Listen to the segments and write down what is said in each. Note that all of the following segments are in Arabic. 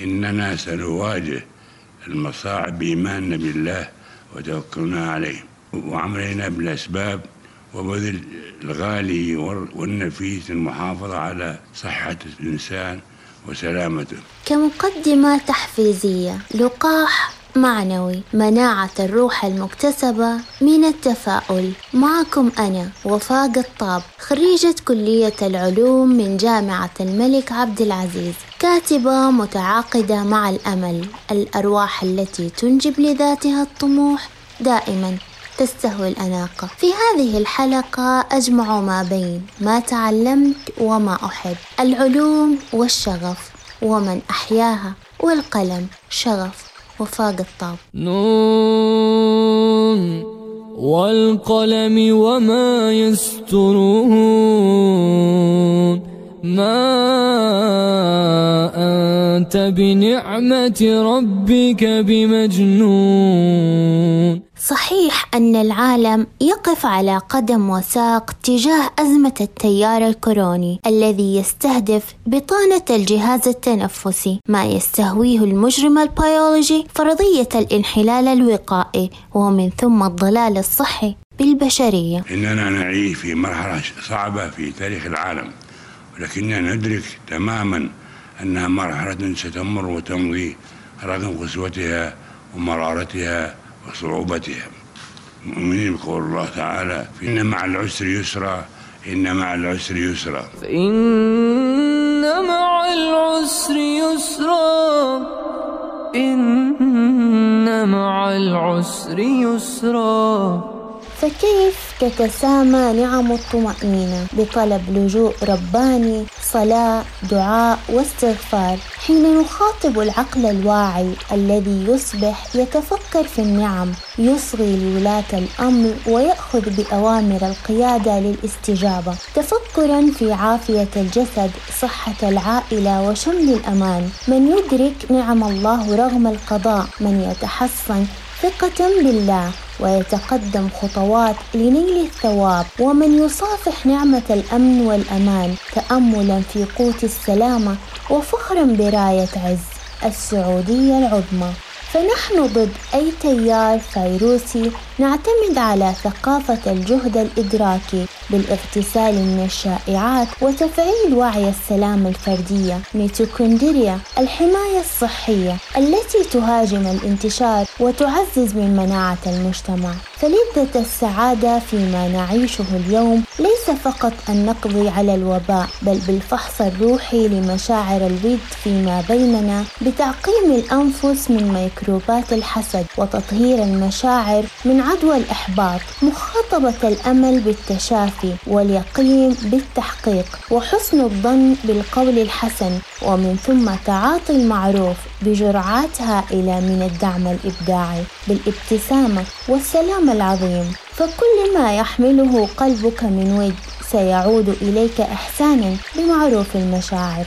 إننا سنواجه المصاعب بإيماننا بالله وتوكلنا عليه. وعملنا بالأسباب وبذل الغالي والنفيس المحافظة على صحة الإنسان وسلامته. كمقدمة تحفيزية لقاح معنوي مناعة الروح المكتسبة من التفاؤل. معكم أنا وفاء قطاب خريجة كلية العلوم من جامعة الملك عبد العزيز. كاتبة متعاقدة مع الأمل الأرواح التي تنجب لذاتها الطموح دائما تستهوي الأناقة. في هذه الحلقة أجمع ما بين ما تعلمت وما أحب العلوم والشغف ومن أحياها والقلم شغف وفاق الطاب نون والقلم وما يسترون. ما أنت بنعمة ربك بمجنون. صحيح أن العالم يقف على قدم وساق تجاه أزمة التيار الكوروني الذي يستهدف بطانة الجهاز التنفسي ما يستهويه المجرم البيولوجي فرضية الانحلال الوقائي ومن ثم الضلال الصحي بالبشرية. إننا نعيش في مرحلة صعبة في تاريخ العالم. ولكننا ندرك تماما أنها مرحلة ستمر وتمضي رغم قسوتها ومرارتها وصعوبتها. مؤمنين بقول الله تعالى إن مع العسر يسرا إن مع العسر يسرا. إن مع العسر يسرا إن مع العسر يسرا. فكيف تتسامى نعم الطمأنينة. بطلب لجوء رباني صلاة دعاء واستغفار. حين نخاطب العقل الواعي الذي يصبح يتفكر في النعم يصغي لولاة الأمر ويأخذ بأوامر القيادة للاستجابة. تفكرا في عافية الجسد صحة العائلة وشمل الأمان. من يدرك نعم الله رغم القضاء من يتحصن ثقة بالله ويتقدم خطوات لنيل الثواب. ومن يصافح نعمة الأمن والأمان تأملا في قوت السلامة وفخرا براية عز. السعودية العظمى. فنحن ضد أي تيار فيروسي نعتمد على ثقافة الجهد الإدراكي بالاغتسال من الشائعات وتفعيل وعي السلام الفردية. ميتوكوندريا الحماية الصحية التي تهاجم الانتشار وتعزز من مناعة المجتمع. فلذة السعادة فيما نعيشه اليوم ليس فقط أن نقضي على الوباء بل بالفحص الروحي لمشاعر الود فيما بيننا بتعقيم الأنفس من ميكروبات الحسد وتطهير المشاعر من عدوى الإحباط مخاطبة الأمل بالتشافي واليقين بالتحقيق وحسن الظن بالقول الحسن ومن ثم تعاطي المعروف بجرعات هائلة من الدعم الإبداعي بالابتسامة والسلام العظيم. فكل ما يحمله قلبك من ود سيعود إليك إحسانا بمعروف المشاعر.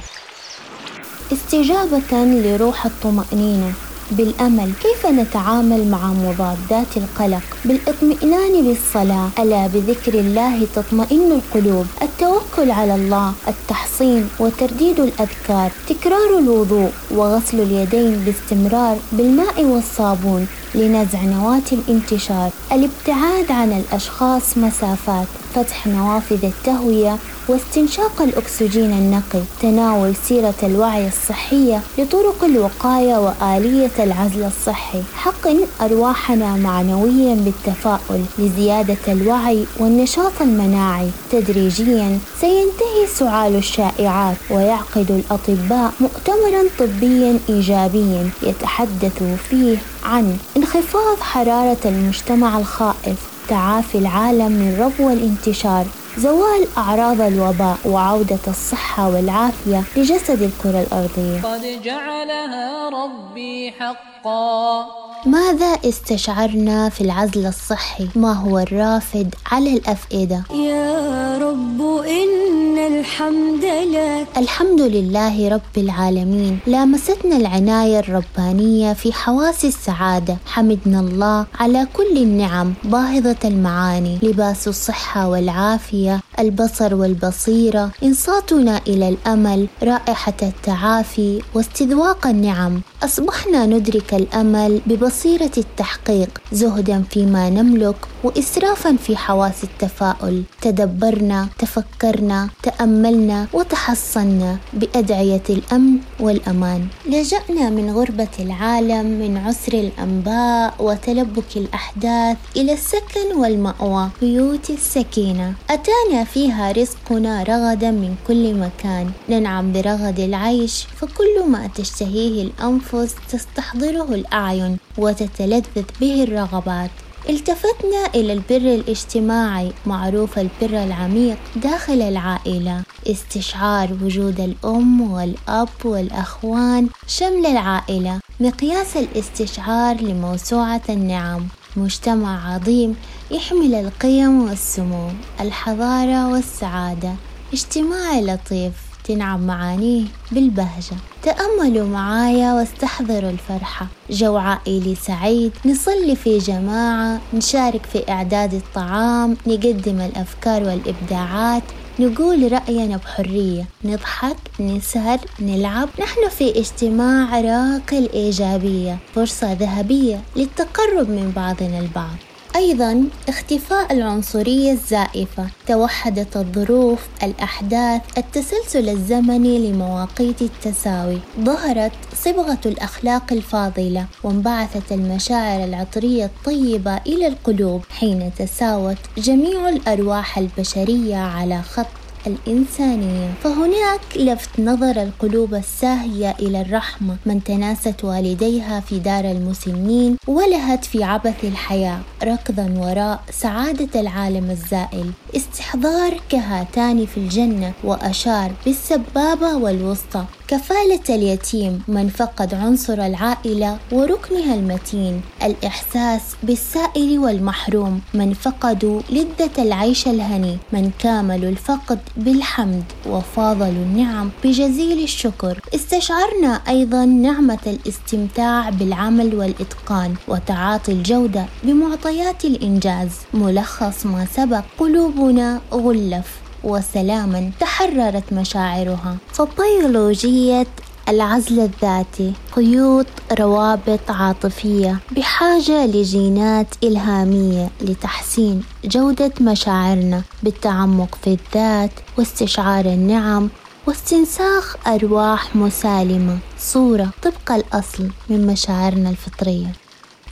استجابة لروح الطمأنينة. بالأمل كيف نتعامل مع مضادات القلق؟ بالإطمئنان بالصلاة ألا بذكر الله تطمئن القلوب؟ التوكل على الله التحصين وترديد الأذكار تكرار الوضوء وغسل اليدين باستمرار بالماء والصابون. لنزع نواة الانتشار. الابتعاد عن الأشخاص مسافات فتح نوافذ التهوية واستنشاق الأكسجين النقي. تناول سيرة الوعي الصحية لطرق الوقاية وآلية العزل الصحي. حقن أرواحنا معنويا بالتفاؤل لزيادة الوعي والنشاط المناعي. تدريجيا سينتهي سعال الشائعات ويعقد الأطباء مؤتمرا طبيا إيجابيا يتحدث فيه عن انخفاض حرارة المجتمع الخائف تعافي العالم من ربو الانتشار زوال أعراض الوباء وعودة الصحة والعافية لجسد الكرة الأرضية. قد جعلها ربي حقا. ماذا استشعرنا في العزل الصحي؟ ما هو الرافد على الأفئدة؟ يا رب إن الحمد لك الحمد لله رب العالمين لامستنا العناية الربانية في حواس السعادة حمدنا الله على كل النعم باهظة المعاني لباس الصحة والعافية البصر والبصيرة إنصاتنا إلى الأمل رائحة التعافي واستذواق النعم. أصبحنا ندرك الأمل ببصيرة التحقيق زهدا فيما نملك وإسرافا في حواس التفاؤل. تدبرنا تفكرنا تأملنا وتحصنا بأدعية الأمن والأمان. لجأنا من غربة العالم من عسر الأنباء وتلبك الأحداث إلى السكن والمأوى بيوت السكينة. أتانا فيها رزقنا رغدا من كل مكان. ننعم برغد العيش فكل ما تشتهيه الأنفس تستحضره الأعين وتتلذذ به الرغبات. التفتنا إلى البر الاجتماعي معروف البر العميق داخل العائلة. استشعار وجود الأم والأب والأخوان شمل العائلة. مقياس الاستشعار لموسوعة النعم. مجتمع عظيم يحمل القيم والسمو الحضارة والسعادة. اجتماع لطيف تنعم معانيه بالبهجة. تأملوا معايا واستحضروا الفرحة. جو عائلي سعيد نصلي في جماعة نشارك في إعداد الطعام نقدم الأفكار والإبداعات. نقول رأينا بحرية. نضحك نسهر نلعب. نحن في اجتماع راقي الإيجابية فرصة ذهبية للتقرب من بعضنا البعض. أيضا اختفاء العنصرية الزائفة توحدت الظروف الأحداث التسلسل الزمني لمواقيت التساوي. ظهرت صبغة الأخلاق الفاضلة وانبعثت المشاعر العطرية الطيبة إلى القلوب حين تساوت جميع الأرواح البشرية على خط الإنسانية. فهناك لفت نظر القلوب الساهية إلى الرحمة. من تناست والديها في دار المسنين ولهت في عبث الحياة. ركضا وراء سعادة العالم الزائل. استحضار كهاتان في الجنة وأشار بالسبابة والوسطى. كفالة اليتيم من فقد عنصر العائلة وركنها المتين الإحساس بالسائل والمحروم من فقدوا لذة العيش الهني من كاملوا الفقد بالحمد وفاضلوا النعم بجزيل الشكر. استشعرنا أيضا نعمة الاستمتاع بالعمل والإتقان وتعاطي الجودة بمعطيات الإنجاز. ملخص ما سبق قلوبنا غلف. وسلاما تحررت مشاعرها. فبيولوجية العزل الذاتي قيود روابط عاطفية بحاجة لجينات إلهامية لتحسين جودة مشاعرنا بالتعمق في الذات واستشعار النعم واستنساخ أرواح مسالمة. صورة طبق الأصل من مشاعرنا الفطرية.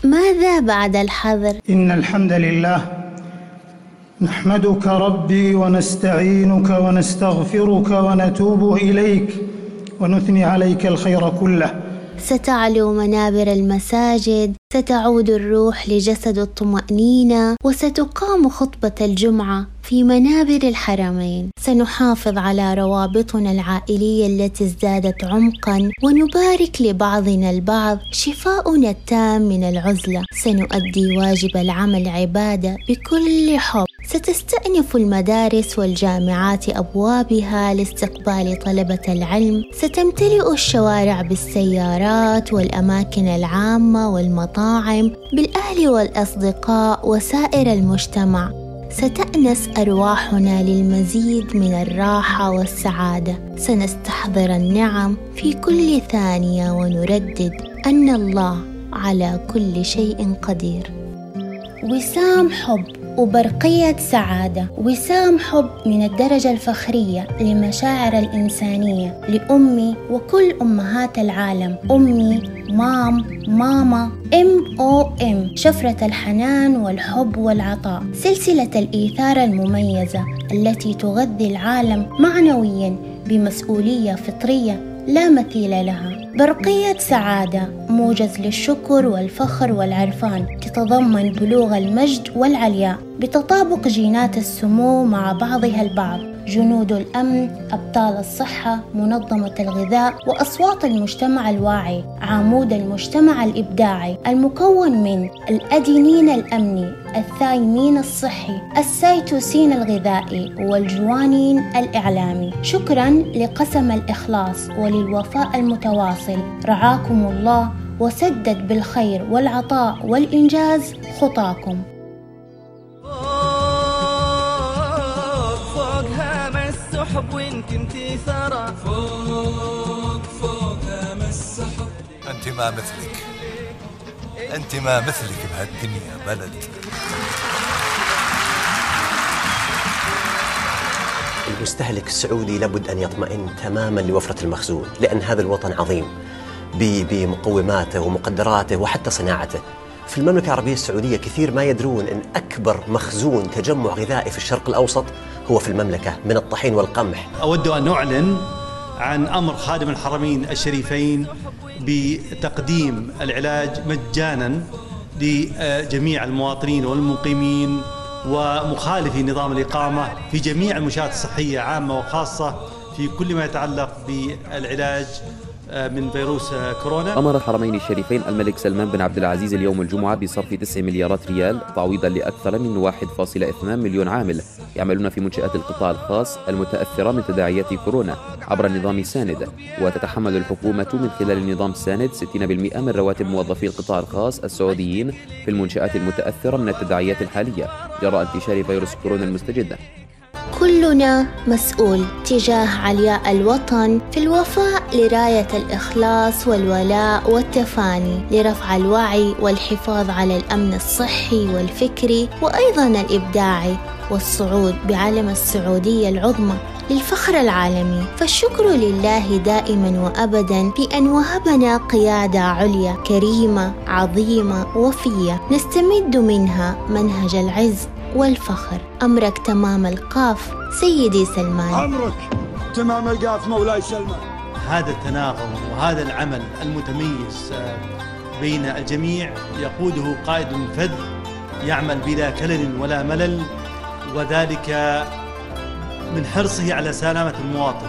ماذا بعد الحظر؟ إن الحمد لله نحمدك ربي ونستعينك ونستغفرك ونتوب إليك ونثني عليك الخير كله. ستعلو منابر المساجد ستعود الروح لجسد الطمأنينة وستقام خطبة الجمعة في منابر الحرمين. سنحافظ على روابطنا العائلية التي ازدادت عمقا ونبارك لبعضنا البعض شفاؤنا التام من العزلة. سنؤدي واجب العمل عبادة بكل حب. ستستأنف المدارس والجامعات أبوابها لاستقبال طلبة العلم. ستمتلئ الشوارع بالسيارات والأماكن العامة والمطاعم بالأهل والأصدقاء وسائر المجتمع. ستأنس أرواحنا للمزيد من الراحة والسعادة. سنستحضر النعم في كل ثانية ونردد أن الله على كل شيء قدير. وسام حب. وبرقية سعادة وسام حب من الدرجة الفخرية لمشاعر الإنسانية لأمي وكل أمهات العالم. أمي مام ماما ام أو ام شفرة الحنان والحب والعطاء. سلسلة الإيثار المميزة التي تغذي العالم معنويا بمسؤولية فطرية لا مثيل لها. برقية سعادة موجز للشكر والفخر والعرفان. تتضمن بلوغ المجد والعلياء بتطابق جينات السمو مع بعضها البعض. جنود الأمن أبطال الصحة منظمة الغذاء وأصوات المجتمع الواعي عمود المجتمع الإبداعي. المكون من الأدينين الأمني الثايمين الصحي السيتوسين الغذائي والجوانين الإعلامي. شكرا لقسم الإخلاص وللوفاء المتواصل. رعاكم الله وسدد بالخير والعطاء والإنجاز خطاكم. عنك انت ثرى. فوق فوق امس السحب. أنت ما مثلك. أنت ما مثلك بهالدنيا بلد. المستهلك السعودي لابد أن يطمئن تماما لوفرة المخزون لأن هذا الوطن عظيم. بمقوماته ومقدراته وحتى صناعته. في المملكة العربية السعودية كثير ما يدرون أن أكبر مخزون تجمع غذائي في الشرق الأوسط هو في المملكة من الطحين والقمح. أود أن أعلن عن أمر خادم الحرمين الشريفين بتقديم العلاج مجانا لجميع المواطنين والمقيمين ومخالفي نظام الإقامة في جميع المنشآت الصحية عامة وخاصة في كل ما يتعلق بالعلاج من فيروس آه، كورونا. أمر خادم الحرمين الشريفين الملك سلمان بن عبد العزيز اليوم الجمعة بصرف 9 مليارات ريال تعويضا لأكثر من 1.2 مليون عامل يعملون في منشآت القطاع الخاص المتأثرة من تداعيات كورونا عبر نظام ساند. وتتحمل الحكومة من خلال النظام ساند 60% من رواتب موظفي القطاع الخاص السعوديين في المنشآت المتأثرة من التداعيات الحالية جراء انتشار فيروس كورونا المستجد. كلنا مسؤول تجاه علياء الوطن في الوفاء لراية الإخلاص والولاء والتفاني لرفع الوعي والحفاظ على الأمن الصحي والفكري وأيضا الإبداعي والصعود بعلم السعودية العظمى. للفخر العالمي. فالشكر لله دائما وأبدا بأن وهبنا قيادة عليا كريمة عظيمة وفية. نستمد منها منهج العز والفخر. أمرك تمام القاف سيدي سلمان. عمرك تمام القاف مولاي سلمان. هذا التناغم وهذا العمل المتميز آه، بين الجميع يقوده قائد فذ يعمل بلا كلل ولا ملل وذلك من حرصه على سلامة المواطن.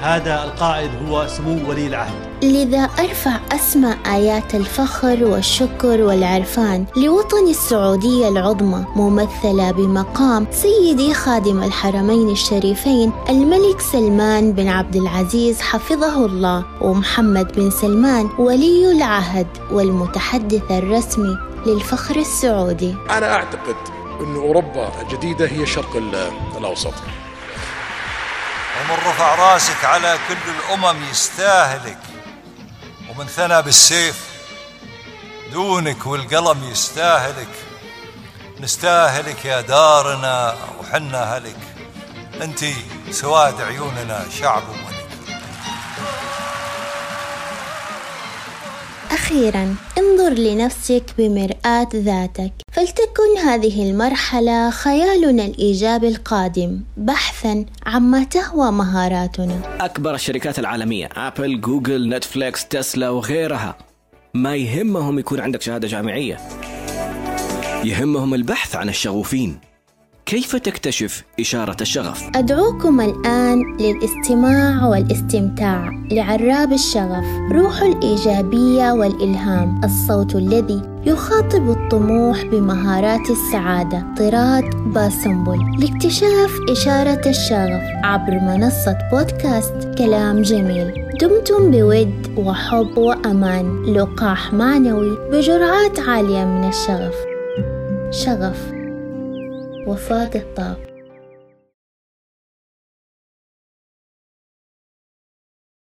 هذا القائد هو سمو ولي العهد. لذا أرفع أسمى آيات الفخر والشكر والعرفان لوطن السعودية العظمى ممثلة بمقام سيدي خادم الحرمين الشريفين الملك سلمان بن عبد العزيز حفظه الله ومحمد بن سلمان ولي العهد والمتحدث الرسمي للفخر السعودي. أنا أعتقد أن أوروبا الجديدة هي ال- الأوسط. ومن رفع راسك على كل الأمم يستاهلك ومن ثنى بالسيف دونك والقلم يستاهلك. نستاهلك يا دارنا وحنا هلك. انتي سواد عيوننا شعب وملك أخيرا انظر لنفسك بمرآة ذاتك. فلتكن هذه المرحلة خيالنا الإيجابي القادم بحثا عما تهوى مهاراتنا. أكبر الشركات العالمية أبل، جوجل، نتفليكس، تسلا وغيرها. ما يهمهم يكون عندك شهادة جامعية. يهمهم البحث عن الشغوفين. كيف تكتشف إشارة الشغف؟ أدعوكم الآن للاستماع والاستمتاع لعراب الشغف روح الإيجابية والإلهام الصوت الذي يخاطب الطموح بمهارات السعادة. طراد باسنبل لاكتشاف إشارة الشغف عبر منصة بودكاست كلام جميل. دمتم بود وحب وأمان. لقاح معنوي بجرعات عالية من الشغف. شغف. وفاء قطاب